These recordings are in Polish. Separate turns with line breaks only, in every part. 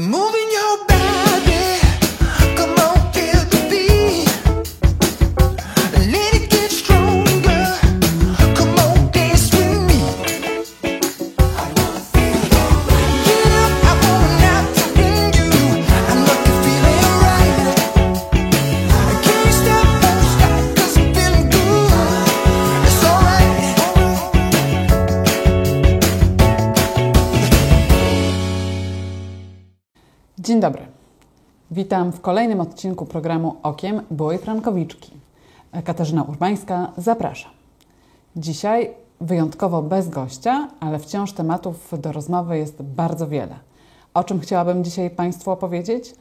Moving
Witam w kolejnym odcinku programu Okiem Byłej Frankowiczki. Katarzyna Urbańska, zapraszam. Dzisiaj wyjątkowo bez gościa, ale wciąż tematów do rozmowy jest bardzo wiele. O czym chciałabym dzisiaj Państwu opowiedzieć?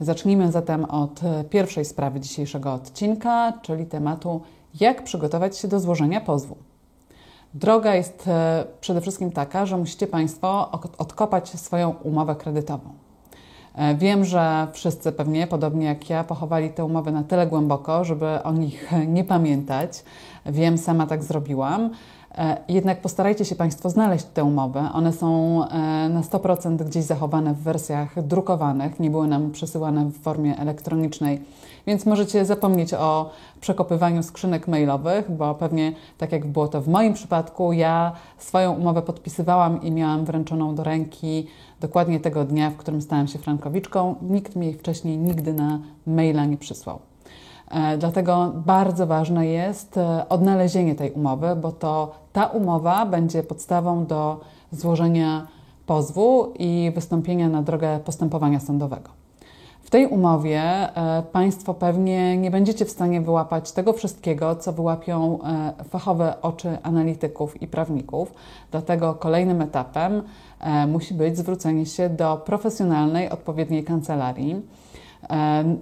Zacznijmy zatem od pierwszej sprawy dzisiejszego odcinka, czyli tematu jak przygotować się do złożenia pozwu. Droga jest e, przede wszystkim taka, że musicie Państwo odkopać swoją umowę kredytową. E, Wiem, że wszyscy pewnie, podobnie jak ja, pochowali te umowy na tyle głęboko, żeby o nich nie pamiętać. Wiem, sama tak zrobiłam. E, Jednak postarajcie się Państwo znaleźć te umowy. One są na 100% gdzieś zachowane w wersjach drukowanych, nie były nam przesyłane w formie elektronicznej, więc możecie zapomnieć o przekopywaniu skrzynek mailowych, bo pewnie tak jak było to w moim przypadku, ja swoją umowę podpisywałam i miałam wręczoną do ręki dokładnie tego dnia, w którym stałam się frankowiczką. Nikt mi jej wcześniej nigdy na maila nie przysłał. E, Dlatego bardzo ważne jest e, odnalezienie tej umowy, bo to ta umowa będzie podstawą do złożenia pozwu i wystąpienia na drogę postępowania sądowego. Tej umowie e, Państwo pewnie nie będziecie w stanie wyłapać tego wszystkiego, co wyłapią e, fachowe oczy analityków i prawników. Dlatego kolejnym etapem e, musi być zwrócenie się do profesjonalnej, odpowiedniej kancelarii.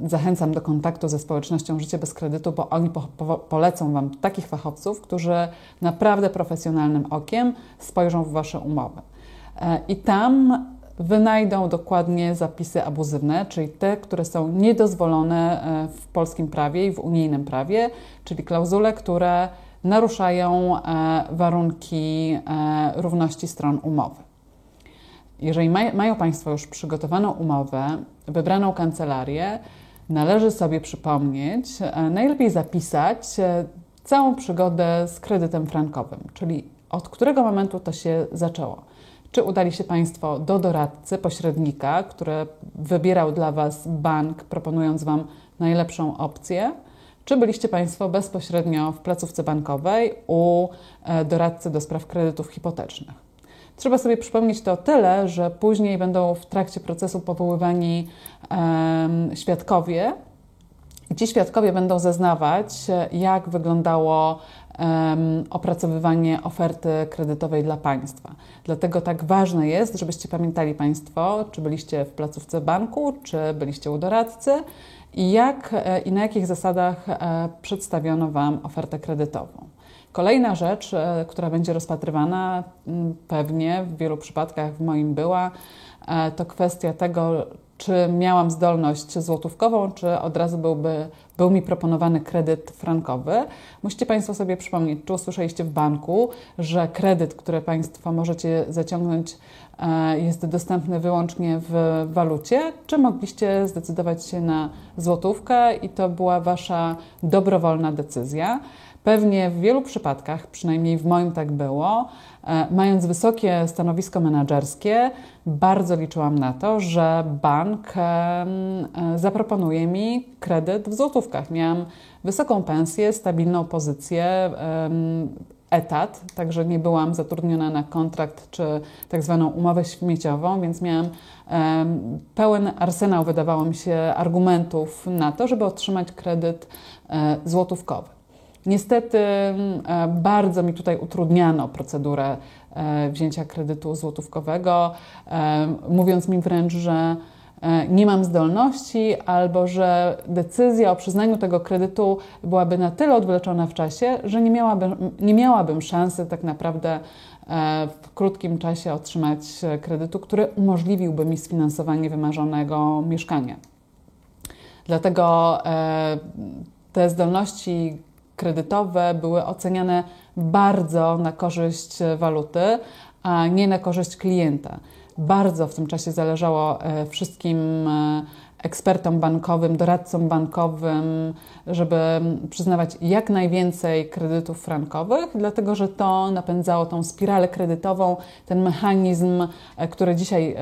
Zachęcam do kontaktu ze społecznością Życie bez kredytu, bo oni po, po, polecą Wam takich fachowców, którzy naprawdę profesjonalnym okiem spojrzą w Wasze umowy. I tam wynajdą dokładnie zapisy abuzywne, czyli te, które są niedozwolone e, w polskim prawie i w unijnym prawie, czyli klauzule, które naruszają e, warunki e, równości stron umowy. Jeżeli maj, mają Państwo już przygotowaną umowę, wybraną kancelarię, należy sobie przypomnieć, najlepiej zapisać całą przygodę z kredytem frankowym, czyli od którego momentu to się zaczęło. Czy udali się Państwo do doradcy, pośrednika, który wybierał dla Was bank, proponując Wam najlepszą opcję? Czy byliście Państwo bezpośrednio w placówce bankowej u e, doradcy do spraw kredytów hipotecznych? Trzeba sobie przypomnieć to tyle, że później będą w trakcie procesu powoływani świadkowie. I ci świadkowie będą zeznawać, jak wyglądało opracowywanie oferty kredytowej dla państwa. Dlatego tak ważne jest, żebyście pamiętali Państwo, czy byliście w placówce banku, czy byliście u doradcy i jak e, i na jakich zasadach e, przedstawiono Wam ofertę kredytową. Kolejna rzecz, e, która będzie rozpatrywana m, pewnie w wielu przypadkach w moim była, e, to kwestia tego, czy miałam zdolność złotówkową, czy od razu byłby, był mi proponowany kredyt frankowy. Musicie Państwo sobie przypomnieć, czy usłyszeliście w banku, że kredyt, który Państwo możecie zaciągnąć, e, jest dostępny wyłącznie w walucie, czy mogliście zdecydować się na złotówkę i to była Wasza dobrowolna decyzja. Pewnie w wielu przypadkach, przynajmniej w moim tak było, e, mając wysokie stanowisko menedżerskie, bardzo liczyłam na to, że bank e, zaproponuje mi kredyt w złotówkach. Miałam wysoką pensję, stabilną pozycję, etat, także nie byłam zatrudniona na kontrakt czy tak zwaną umowę śmieciową, więc miałam pełen arsenał, wydawało mi się, argumentów na to, żeby otrzymać kredyt e, złotówkowy. Niestety mm, e, bardzo mi tutaj utrudniano procedurę e, wzięcia kredytu złotówkowego, e, mówiąc mi wręcz, że nie mam zdolności albo że decyzja o przyznaniu tego kredytu byłaby na tyle odwleczona w czasie, że nie miałabym, nie miałabym szansy tak naprawdę w krótkim czasie otrzymać kredytu, który umożliwiłby mi sfinansowanie wymarzonego mieszkania. Dlatego te zdolności kredytowe były oceniane bardzo na korzyść waluty, a nie na korzyść klienta. Bardzo w tym czasie zależało e, wszystkim e, ekspertom bankowym, doradcom bankowym, żeby przyznawać jak najwięcej kredytów frankowych, dlatego że to napędzało tą spiralę kredytową, ten mechanizm, e, który dzisiaj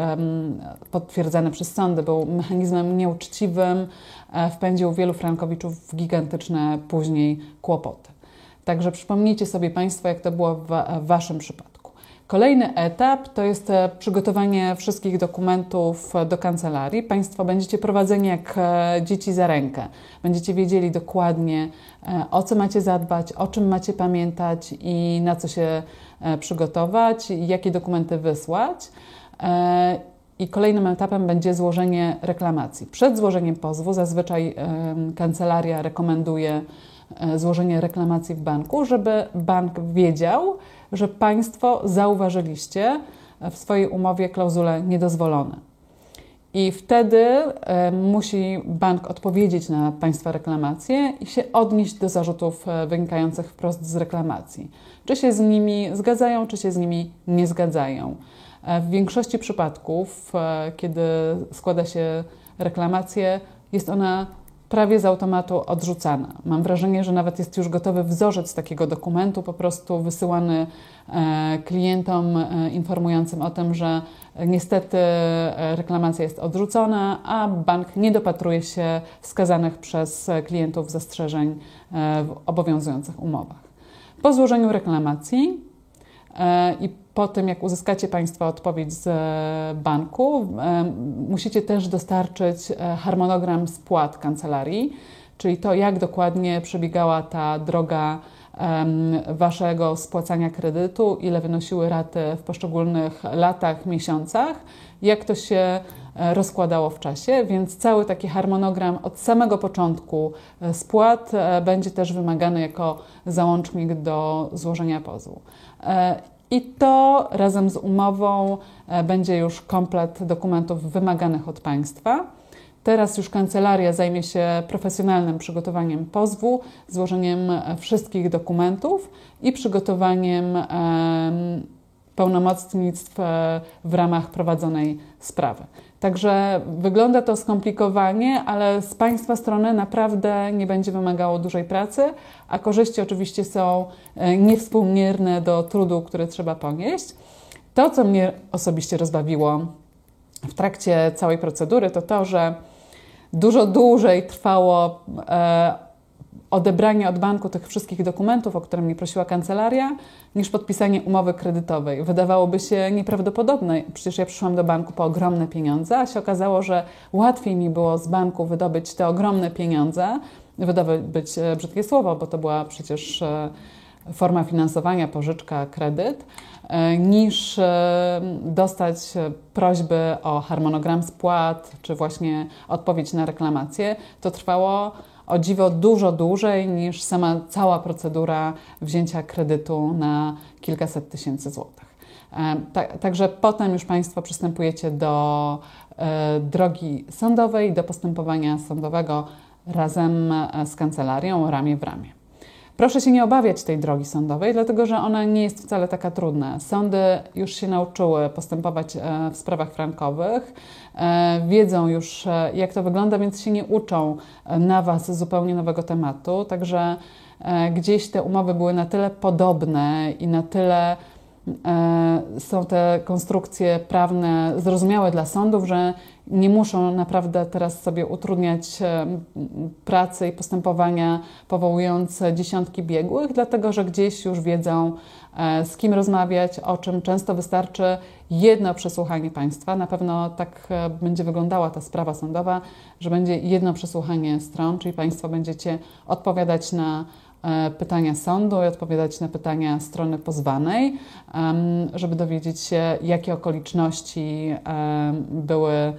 potwierdzany przez sądy był mechanizmem nieuczciwym, wpędził wielu frankowiczów w gigantyczne później kłopoty. Także przypomnijcie sobie Państwo, jak to było w Waszym przypadku. Kolejny etap to jest e, przygotowanie wszystkich dokumentów e, do kancelarii. Państwo będziecie prowadzeni jak e, dzieci za rękę. Będziecie wiedzieli dokładnie, o co macie zadbać, o czym macie pamiętać i na co się przygotować, jakie dokumenty wysłać. I kolejnym etapem będzie złożenie reklamacji. Przed złożeniem pozwu zazwyczaj kancelaria rekomenduje złożenie reklamacji w banku, żeby bank wiedział, że Państwo zauważyliście w swojej umowie klauzule niedozwolone. I wtedy e, musi bank odpowiedzieć na Państwa reklamacje i się odnieść do zarzutów e, wynikających wprost z reklamacji. Czy się z nimi zgadzają, czy się z nimi nie zgadzają. E, w większości przypadków, kiedy składa się reklamację, jest ona prawie z automatu odrzucana. Mam wrażenie, że nawet jest już gotowy wzorzec takiego dokumentu, po prostu wysyłany e, klientom e, informującym o tym, że niestety e, reklamacja jest odrzucona, a bank nie dopatruje się wskazanych przez klientów zastrzeżeń w obowiązujących umowach. Po złożeniu reklamacji i po tym, jak uzyskacie Państwo odpowiedź z e, banku, e, musicie też dostarczyć e, harmonogram spłat kancelarii, czyli to, jak dokładnie przebiegała ta droga Waszego spłacania kredytu, ile wynosiły raty w poszczególnych latach, miesiącach, jak to się rozkładało w czasie, więc cały taki harmonogram od samego początku spłat będzie też wymagany jako załącznik do złożenia pozwu. I to razem z umową e, będzie już komplet dokumentów wymaganych od państwa. Teraz już kancelaria zajmie się profesjonalnym przygotowaniem pozwu, złożeniem e, wszystkich dokumentów i przygotowaniem pełnomocnictw e, w ramach prowadzonej sprawy. Także wygląda to skomplikowanie, ale z Państwa strony naprawdę nie będzie wymagało dużej pracy, a korzyści oczywiście są e, niewspółmierne do trudu, który trzeba ponieść. To, co mnie osobiście rozbawiło w trakcie całej procedury, to to, że dużo dłużej trwało e, odebranie od banku tych wszystkich dokumentów, o które mnie prosiła kancelaria, niż podpisanie umowy kredytowej. Wydawałoby się nieprawdopodobne. Przecież ja przyszłam do banku po ogromne pieniądze, a się okazało, że łatwiej mi było z banku wydobyć te ogromne pieniądze, wydobyć e, brzydkie słowo, bo to była przecież e, forma finansowania, pożyczka, kredyt, e, niż dostać prośby o harmonogram spłat, czy właśnie odpowiedź na reklamację. To trwało o dziwo dużo dłużej niż sama cała procedura wzięcia kredytu na kilkaset tysięcy złotych. E, także potem już Państwo przystępujecie do e, drogi sądowej, do postępowania sądowego razem e, z kancelarią, ramię w ramię. Proszę się nie obawiać tej drogi sądowej, dlatego że ona nie jest wcale taka trudna. Sądy już się nauczyły postępować w sprawach frankowych. E, wiedzą już, e, jak to wygląda, więc się nie uczą e, na Was zupełnie nowego tematu. Także gdzieś te umowy były na tyle podobne i na tyle są te konstrukcje prawne zrozumiałe dla sądów, że nie muszą naprawdę teraz sobie utrudniać pracy i postępowania, powołując dziesiątki biegłych, dlatego że gdzieś już wiedzą, E, z kim rozmawiać, o czym często wystarczy jedno przesłuchanie państwa. Na pewno tak e, będzie wyglądała ta sprawa sądowa, że będzie jedno przesłuchanie stron, czyli państwo będziecie odpowiadać na e, pytania sądu i odpowiadać na pytania strony pozwanej, żeby dowiedzieć się, jakie okoliczności były E,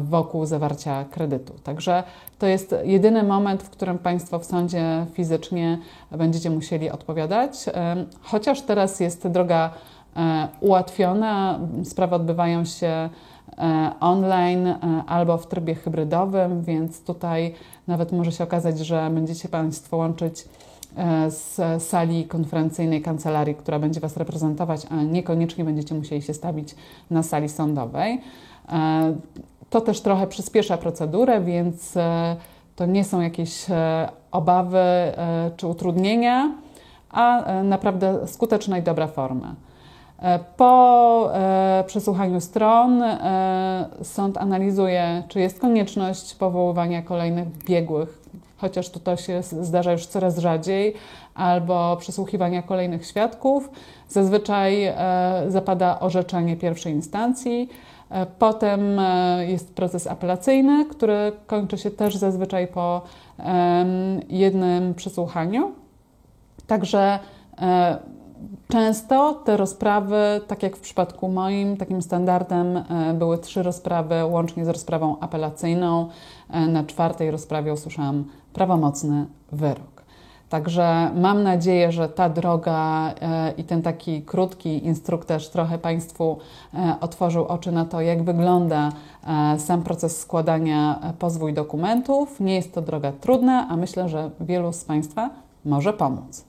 wokół zawarcia kredytu. Także to jest jedyny moment, w którym Państwo w sądzie fizycznie będziecie musieli odpowiadać. E, chociaż teraz jest droga e, ułatwiona, sprawy odbywają się online albo w trybie hybrydowym, więc tutaj nawet może się okazać, że będziecie Państwo łączyć e, z sali konferencyjnej kancelarii, która będzie Was reprezentować, a niekoniecznie będziecie musieli się stawić na sali sądowej. E, to też trochę przyspiesza procedurę, więc e, to nie są jakieś obawy czy utrudnienia, a naprawdę skuteczna i dobra forma. Po przesłuchaniu stron sąd analizuje, czy jest konieczność powoływania kolejnych biegłych chociaż to się zdarza już coraz rzadziej, albo przesłuchiwania kolejnych świadków. Zazwyczaj e, zapada orzeczenie pierwszej instancji. E, potem e, jest proces apelacyjny, który kończy się też zazwyczaj po jednym przesłuchaniu. Także Często te rozprawy, tak jak w przypadku moim, takim standardem były trzy rozprawy, łącznie z rozprawą apelacyjną. Na czwartej rozprawie usłyszałam prawomocny wyrok. Także mam nadzieję, że ta droga e, i ten taki krótki instruktaż trochę Państwu e, otworzył oczy na to, jak wygląda e, sam proces składania pozwu i dokumentów. Nie jest to droga trudna, a myślę, że wielu z Państwa może pomóc.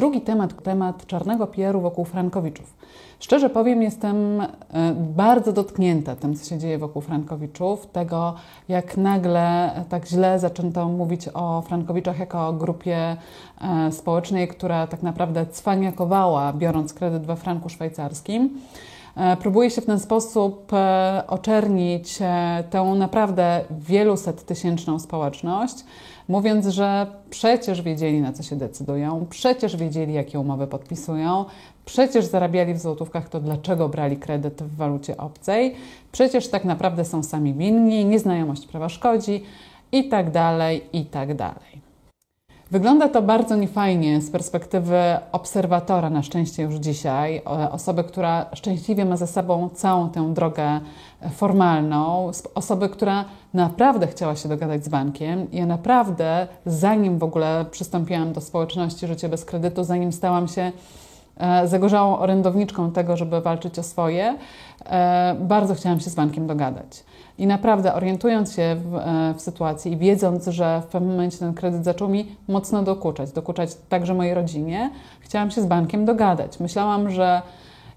Drugi temat, temat czarnego PR-u wokół Frankowiczów. Szczerze powiem, jestem e, bardzo dotknięta tym, co się dzieje wokół Frankowiczów, tego jak nagle tak źle zaczęto mówić o Frankowiczach jako o grupie e, społecznej, która tak naprawdę cwaniakowała, biorąc kredyt we franku szwajcarskim. E, próbuje się w ten sposób oczernić tę naprawdę wieluset tysięczną społeczność, mówiąc, że przecież wiedzieli, na co się decydują, przecież wiedzieli, jakie umowy podpisują, przecież zarabiali w złotówkach, to dlaczego brali kredyt w walucie obcej, przecież tak naprawdę są sami winni, nieznajomość prawa szkodzi i tak dalej, i tak dalej. Wygląda to bardzo niefajnie z perspektywy obserwatora, na szczęście już dzisiaj, osoby, która szczęśliwie ma za sobą całą tę drogę formalną, osoby, która naprawdę chciała się dogadać z bankiem. Ja naprawdę, zanim w ogóle przystąpiłam do społeczności Życie bez kredytu, zanim stałam się e, zagorzałą orędowniczką tego, żeby walczyć o swoje, e, bardzo chciałam się z bankiem dogadać. I naprawdę orientując się w, e, w, sytuacji i wiedząc, że w pewnym momencie ten kredyt zaczął mi mocno dokuczać, dokuczać także mojej rodzinie, chciałam się z bankiem dogadać. Myślałam, że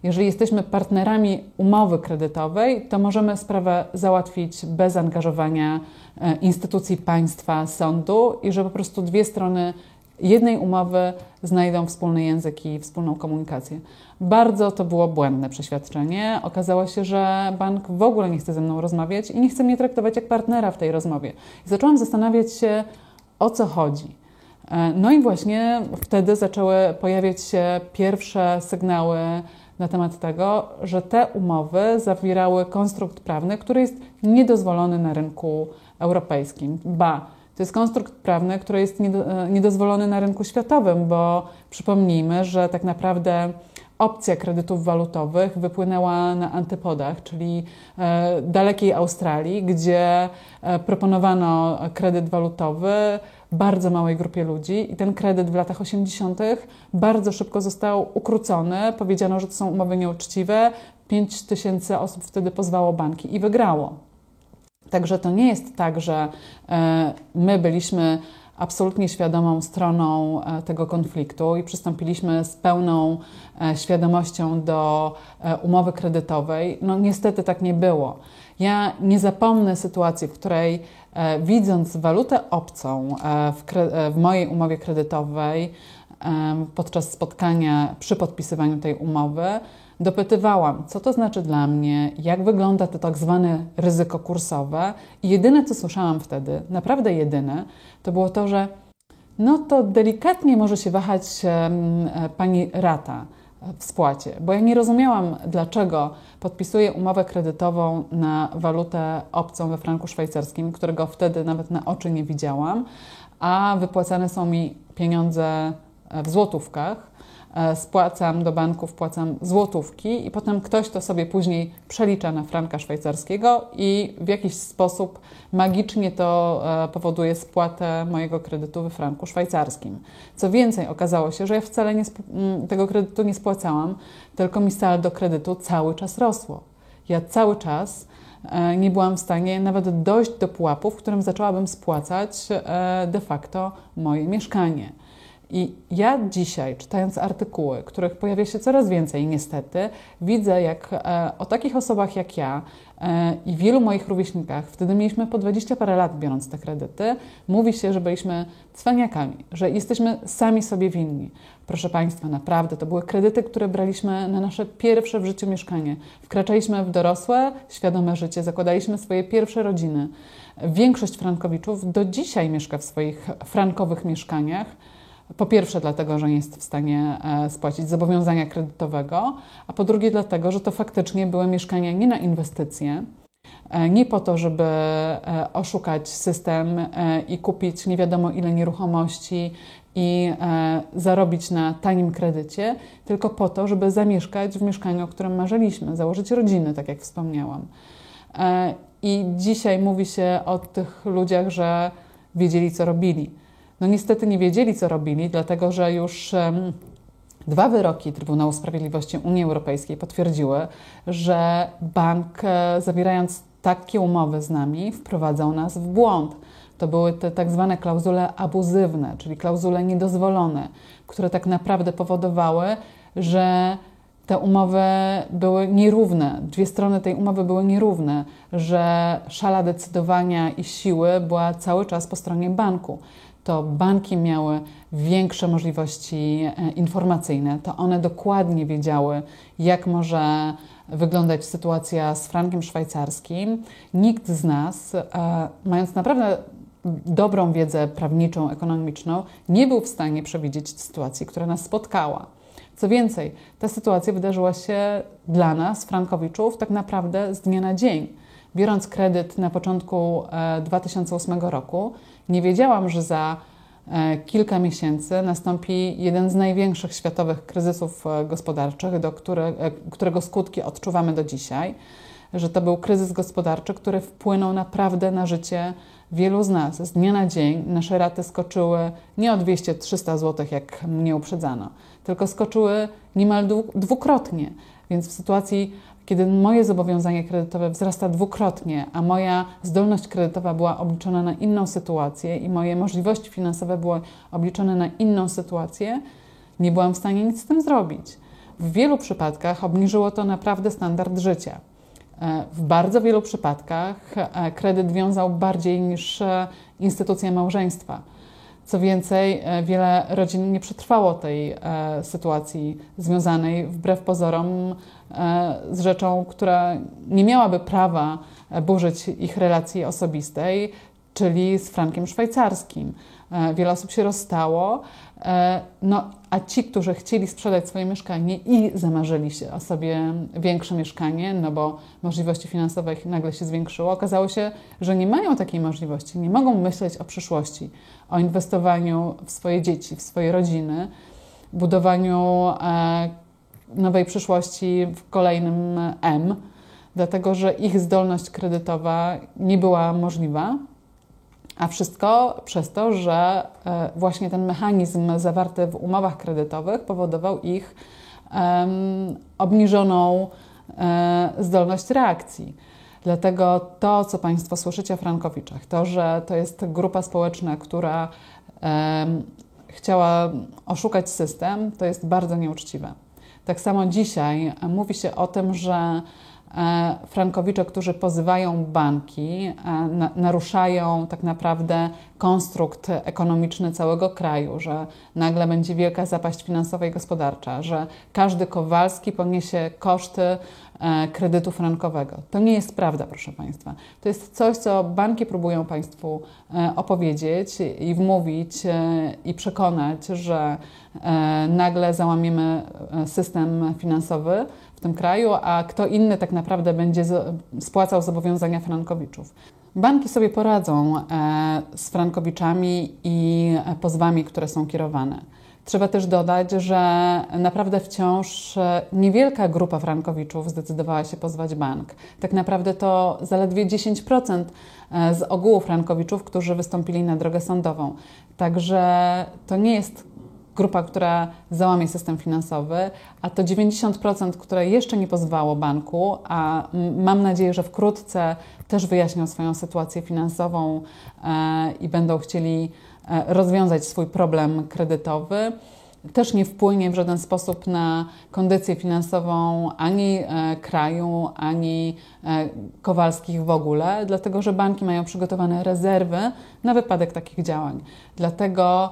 jeżeli jesteśmy partnerami umowy kredytowej, to możemy sprawę załatwić bez angażowania e, instytucji państwa, sądu i że po prostu dwie strony jednej umowy znajdą wspólny język i wspólną komunikację. Bardzo to było błędne przeświadczenie. Okazało się, że bank w ogóle nie chce ze mną rozmawiać i nie chce mnie traktować jak partnera w tej rozmowie. I zaczęłam zastanawiać się, o co chodzi. E, no i właśnie wtedy zaczęły pojawiać się pierwsze sygnały na temat tego, że te umowy zawierały konstrukt prawny, który jest niedozwolony na rynku europejskim. Ba, to jest konstrukt prawny, który jest e, niedozwolony na rynku światowym, bo przypomnijmy, że tak naprawdę opcja kredytów walutowych wypłynęła na antypodach, czyli e, dalekiej Australii, gdzie e, proponowano kredyt walutowy bardzo małej grupie ludzi i ten kredyt w latach 80. bardzo szybko został ukrócony. Powiedziano, że to są umowy nieuczciwe. 5 tysięcy osób wtedy pozwało banki i wygrało. Także to nie jest tak, że e, my byliśmy absolutnie świadomą stroną e, tego konfliktu i przystąpiliśmy z pełną e, świadomością do umowy kredytowej. No niestety tak nie było. Ja nie zapomnę sytuacji, w której widząc walutę obcą w, w mojej umowie kredytowej podczas spotkania przy podpisywaniu tej umowy, Dopytywałam, co to znaczy dla mnie, jak wygląda to tak zwane ryzyko kursowe, i jedyne, co słyszałam wtedy, naprawdę jedyne, to było to, że no to delikatnie może się wahać e, pani rata w spłacie, bo ja nie rozumiałam, dlaczego podpisuję umowę kredytową na walutę obcą we franku szwajcarskim, którego wtedy nawet na oczy nie widziałam, a wypłacane są mi pieniądze w złotówkach. E, spłacam do banku, wpłacam złotówki i potem ktoś to sobie później przelicza na franka szwajcarskiego i w jakiś sposób magicznie to e, powoduje spłatę mojego kredytu we franku szwajcarskim. Co więcej, okazało się, że ja wcale nie tego kredytu nie spłacałam, tylko mi saldo kredytu cały czas rosło. Ja cały czas e, nie byłam w stanie nawet dojść do pułapu, w którym zaczęłabym spłacać e, de facto moje mieszkanie. I ja dzisiaj, czytając artykuły, których pojawia się coraz więcej, niestety, widzę, jak e, o takich osobach jak ja e, i wielu moich rówieśnikach, wtedy mieliśmy po 20 parę lat biorąc te kredyty, mówi się, że byliśmy cwaniakami, że jesteśmy sami sobie winni. Proszę Państwa, naprawdę, to były kredyty, które braliśmy na nasze pierwsze w życiu mieszkanie. Wkraczaliśmy w dorosłe, świadome życie, zakładaliśmy swoje pierwsze rodziny. Większość frankowiczów do dzisiaj mieszka w swoich frankowych mieszkaniach. Po pierwsze, dlatego, że nie jest w stanie e, spłacić zobowiązania kredytowego, a po drugie, dlatego, że to faktycznie były mieszkania nie na inwestycje, e, nie po to, żeby e, oszukać system i kupić nie wiadomo ile nieruchomości i zarobić na tanim kredycie, tylko po to, żeby zamieszkać w mieszkaniu, o którym marzyliśmy, założyć rodziny, tak jak wspomniałam. I dzisiaj mówi się o tych ludziach, że wiedzieli, co robili no niestety nie wiedzieli, co robili, dlatego że już dwa wyroki Trybunału Sprawiedliwości Unii Europejskiej potwierdziły, że bank, e, zawierając takie umowy z nami, wprowadzał nas w błąd. To były te tak zwane klauzule abuzywne, czyli klauzule niedozwolone, które tak naprawdę powodowały, że te umowy były nierówne, dwie strony tej umowy były nierówne, że szala decydowania i siły była cały czas po stronie banku to banki miały większe możliwości e, informacyjne, to one dokładnie wiedziały, jak może wyglądać sytuacja z frankiem szwajcarskim. Nikt z nas, e, mając naprawdę dobrą wiedzę prawniczą, ekonomiczną, nie był w stanie przewidzieć sytuacji, która nas spotkała. Co więcej, ta sytuacja wydarzyła się dla nas, Frankowiczów, tak naprawdę z dnia na dzień. Biorąc kredyt na początku 2008 e, roku, nie wiedziałam, że za e, kilka miesięcy nastąpi jeden z największych światowych kryzysów e, gospodarczych, do które, którego skutki odczuwamy do dzisiaj. Że to był kryzys gospodarczy, który wpłynął naprawdę na życie wielu z nas. Z dnia na dzień nasze raty skoczyły nie o 200-300 zł, jak mnie uprzedzano, tylko skoczyły niemal dwukrotnie. Więc w sytuacji kiedy moje zobowiązanie kredytowe wzrasta dwukrotnie, a moja zdolność kredytowa była obliczona na inną sytuację i moje możliwości finansowe były obliczone na inną sytuację, nie byłam w stanie nic z tym zrobić. W wielu przypadkach obniżyło to naprawdę standard życia. E, w bardzo wielu przypadkach e, kredyt wiązał bardziej niż e, instytucja małżeństwa. Co więcej, e, wiele rodzin nie przetrwało tej e, sytuacji związanej wbrew pozorom e, z rzeczą, która nie miałaby prawa burzyć ich relacji osobistej, czyli z frankiem szwajcarskim. Wiele osób się rozstało, no, a ci, którzy chcieli sprzedać swoje mieszkanie i zamarzyli się o sobie większe mieszkanie, no bo możliwości finansowe ich nagle się zwiększyło, okazało się, że nie mają takiej możliwości, nie mogą myśleć o przyszłości, o inwestowaniu w swoje dzieci, w swoje rodziny, budowaniu e, nowej przyszłości w kolejnym M, dlatego że ich zdolność kredytowa nie była możliwa. A wszystko przez to, że e, właśnie ten mechanizm zawarty w umowach kredytowych powodował ich obniżoną e, zdolność reakcji. Dlatego to, co Państwo słyszycie o Frankowiczach, to, że to jest grupa społeczna, która chciała oszukać system, to jest bardzo nieuczciwe. Tak samo dzisiaj mówi się o tym, że frankowicze, którzy pozywają banki, e, naruszają tak naprawdę konstrukt ekonomiczny całego kraju, że nagle będzie wielka zapaść finansowa i gospodarcza, że każdy Kowalski poniesie koszty e, kredytu frankowego. To nie jest prawda, proszę Państwa. To jest coś, co banki próbują Państwu opowiedzieć i wmówić i przekonać, że nagle załamiemy system finansowy tym kraju, a kto inny tak naprawdę będzie spłacał zobowiązania frankowiczów. Banki sobie poradzą e, z frankowiczami i pozwami, które są kierowane. Trzeba też dodać, że naprawdę wciąż e, niewielka grupa frankowiczów zdecydowała się pozwać bank. Tak naprawdę to zaledwie 10% e, z ogółu frankowiczów, którzy wystąpili na drogę sądową. Także to nie jest grupa, która załamie system finansowy, a to 90%, które jeszcze nie pozwało banku, a mam nadzieję, że wkrótce też wyjaśnią swoją sytuację finansową e, i będą chcieli e, rozwiązać swój problem kredytowy też nie wpłynie w żaden sposób na kondycję finansową ani e, kraju, ani Kowalskich w ogóle, dlatego że banki mają przygotowane rezerwy na wypadek takich działań. Dlatego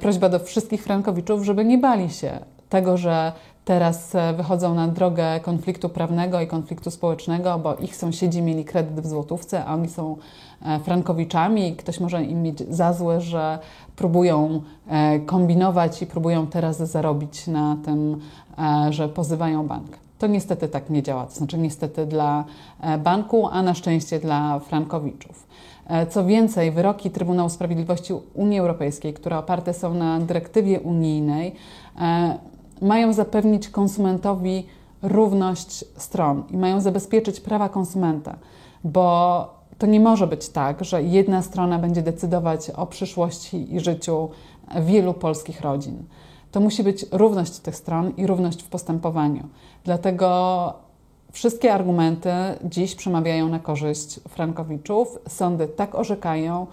prośba do wszystkich frankowiczów, żeby nie bali się tego, że teraz wychodzą na drogę konfliktu prawnego i konfliktu społecznego, bo ich sąsiedzi mieli kredyt w złotówce, a oni są frankowiczami i ktoś może im mieć za złe, że próbują e, kombinować i próbują teraz zarobić na tym, e, że pozywają bank. To niestety tak nie działa, to znaczy niestety dla e, banku, a na szczęście dla frankowiczów. Co więcej, wyroki Trybunału Sprawiedliwości Unii Europejskiej, które oparte są na dyrektywie unijnej, mają zapewnić konsumentowi równość stron i mają zabezpieczyć prawa konsumenta, bo to nie może być tak, że jedna strona będzie decydować o przyszłości i życiu wielu polskich rodzin. To musi być równość tych stron i równość w postępowaniu. Dlatego wszystkie argumenty dziś przemawiają na korzyść Frankowiczów. Sądy tak orzekają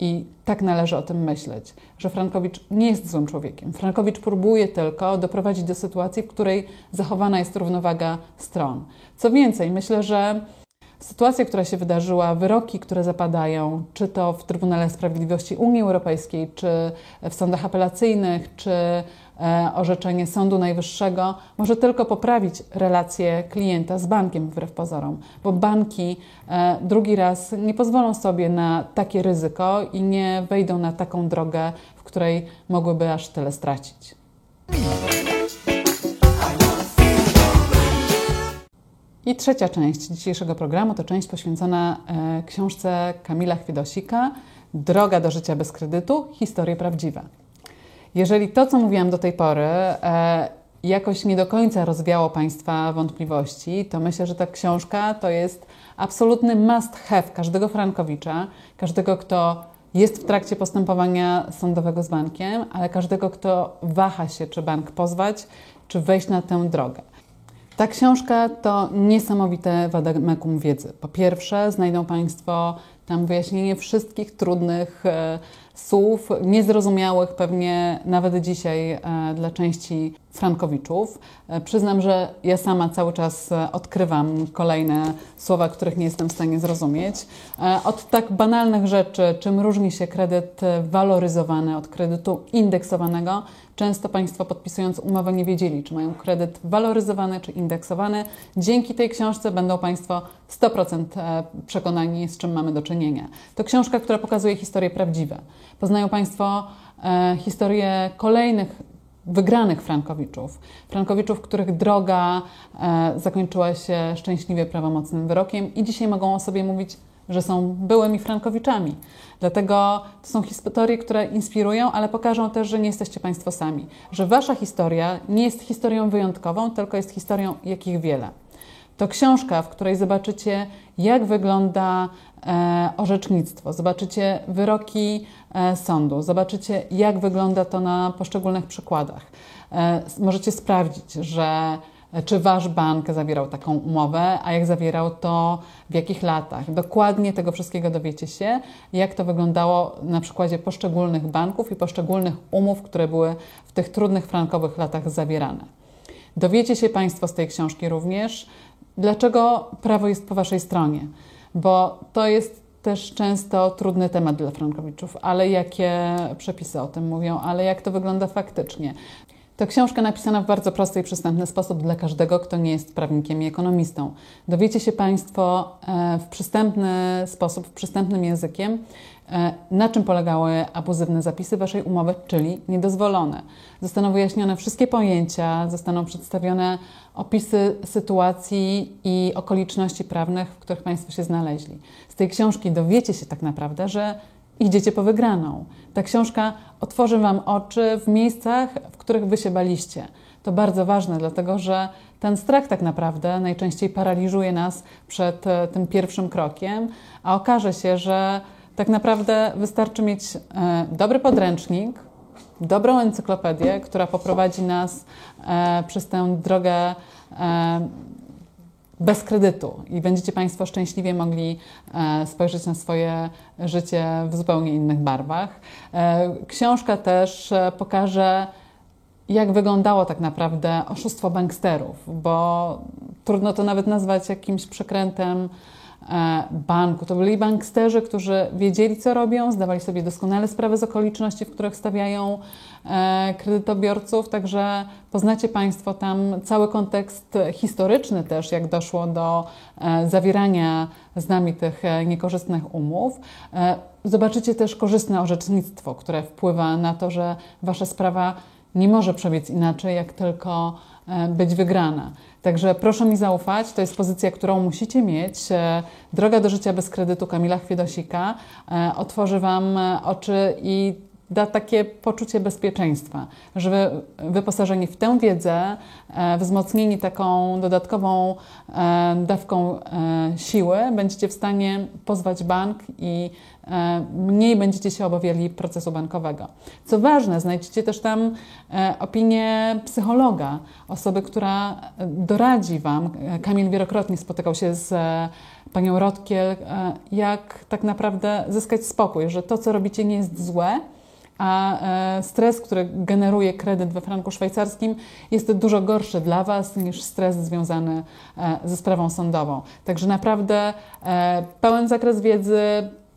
i tak należy o tym myśleć, że Frankowicz nie jest złym człowiekiem. Frankowicz próbuje tylko doprowadzić do sytuacji, w której zachowana jest równowaga stron. Co więcej, myślę, że Sytuacja, która się wydarzyła, wyroki, które zapadają, czy to w Trybunale Sprawiedliwości Unii Europejskiej, czy w sądach apelacyjnych, czy orzeczenie Sądu Najwyższego, może tylko poprawić relacje klienta z bankiem wbrew pozorom, bo banki e, drugi raz nie pozwolą sobie na takie ryzyko i nie wejdą na taką drogę, w której mogłyby aż tyle stracić. I trzecia część dzisiejszego programu to część poświęcona e, książce Kamila Chwiedosika Droga do życia bez kredytu historie prawdziwe. Jeżeli to, co mówiłam do tej pory, e, jakoś nie do końca rozwiało Państwa wątpliwości, to myślę, że ta książka to jest absolutny must have każdego Frankowicza, każdego, kto jest w trakcie postępowania sądowego z bankiem, ale każdego, kto waha się, czy bank pozwać, czy wejść na tę drogę. Ta książka to niesamowite wademekum wiedzy. Po pierwsze, znajdą Państwo tam wyjaśnienie wszystkich trudnych e, słów, niezrozumiałych pewnie nawet dzisiaj e, dla części Frankowiczów. E, przyznam, że ja sama cały czas odkrywam kolejne słowa, których nie jestem w stanie zrozumieć. Od tak banalnych rzeczy, czym różni się kredyt waloryzowany od kredytu indeksowanego, Często Państwo podpisując umowę nie wiedzieli, czy mają kredyt waloryzowany, czy indeksowany. Dzięki tej książce będą Państwo 100% e, przekonani, z czym mamy do czynienia. To książka, która pokazuje historie prawdziwe. Poznają Państwo e, historię kolejnych wygranych Frankowiczów. Frankowiczów, których droga e, zakończyła się szczęśliwie prawomocnym wyrokiem i dzisiaj mogą o sobie mówić że są byłymi Frankowiczami. Dlatego to są historie, które inspirują, ale pokażą też, że nie jesteście Państwo sami. Że Wasza historia nie jest historią wyjątkową, tylko jest historią jakich wiele. To książka, w której zobaczycie, jak wygląda e, orzecznictwo, zobaczycie wyroki e, sądu, zobaczycie, jak wygląda to na poszczególnych przykładach. E, możecie sprawdzić, że czy wasz bank zawierał taką umowę, a jak zawierał, to w jakich latach. Dokładnie tego wszystkiego dowiecie się, jak to wyglądało na przykładzie poszczególnych banków i poszczególnych umów, które były w tych trudnych frankowych latach zawierane. Dowiecie się Państwo z tej książki również, dlaczego prawo jest po Waszej stronie, bo to jest też często trudny temat dla frankowiczów, ale jakie przepisy o tym mówią, ale jak to wygląda faktycznie. To książka napisana w bardzo prosty i przystępny sposób dla każdego, kto nie jest prawnikiem i ekonomistą. Dowiecie się Państwo e, w przystępny sposób, w przystępnym językiem, e, na czym polegały abuzywne zapisy Waszej umowy, czyli niedozwolone. Zostaną wyjaśnione wszystkie pojęcia, zostaną przedstawione opisy sytuacji i okoliczności prawnych, w których Państwo się znaleźli. Z tej książki dowiecie się tak naprawdę, że idziecie po wygraną. Ta książka otworzy Wam oczy w miejscach, w których Wy się baliście. To bardzo ważne, dlatego że ten strach tak naprawdę najczęściej paraliżuje nas przed e, tym pierwszym krokiem, a okaże się, że tak naprawdę wystarczy mieć e, dobry podręcznik, dobrą encyklopedię, która poprowadzi nas e, przez tę drogę e, bez kredytu i będziecie Państwo szczęśliwie mogli e, spojrzeć na swoje życie w zupełnie innych barwach. E, książka też e, pokaże, jak wyglądało tak naprawdę oszustwo banksterów, bo trudno to nawet nazwać jakimś przekrętem banku. To byli banksterzy, którzy wiedzieli, co robią, zdawali sobie doskonale sprawę z okoliczności, w których stawiają E, kredytobiorców, także poznacie Państwo tam cały kontekst historyczny też, jak doszło do e, zawierania z nami tych e, niekorzystnych umów. Zobaczycie też korzystne orzecznictwo, które wpływa na to, że Wasza sprawa nie może przebiec inaczej, jak tylko być wygrana. Także proszę mi zaufać, to jest pozycja, którą musicie mieć. Droga do życia bez kredytu Kamila Chwiedosika otworzy Wam oczy i da takie poczucie bezpieczeństwa, że wy, wyposażeni w tę wiedzę, e, wzmocnieni taką dodatkową e, dawką e, siły, będziecie w stanie pozwać bank i mniej będziecie się obawiali procesu bankowego. Co ważne, znajdziecie też tam opinię psychologa, osoby, która doradzi Wam. Kamil wielokrotnie spotykał się z panią Rodkiel, jak tak naprawdę zyskać spokój, że to, co robicie, nie jest złe, a e, stres, który generuje kredyt we franku szwajcarskim, jest dużo gorszy dla Was niż stres związany e, ze sprawą sądową. Także naprawdę e, pełen zakres wiedzy,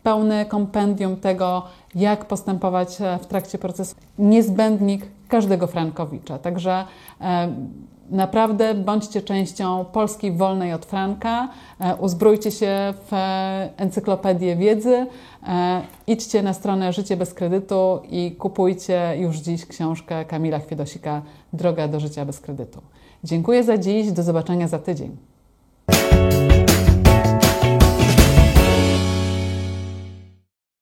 pełne kompendium tego, jak postępować w trakcie procesu. Niezbędnik każdego frankowicza. Także Naprawdę bądźcie częścią Polski wolnej od franka, e, uzbrójcie się w encyklopedię wiedzy, e, idźcie na stronę Życie bez kredytu i kupujcie już dziś książkę Kamila Chwiedosika Droga do życia bez kredytu. Dziękuję za dziś, do zobaczenia za tydzień.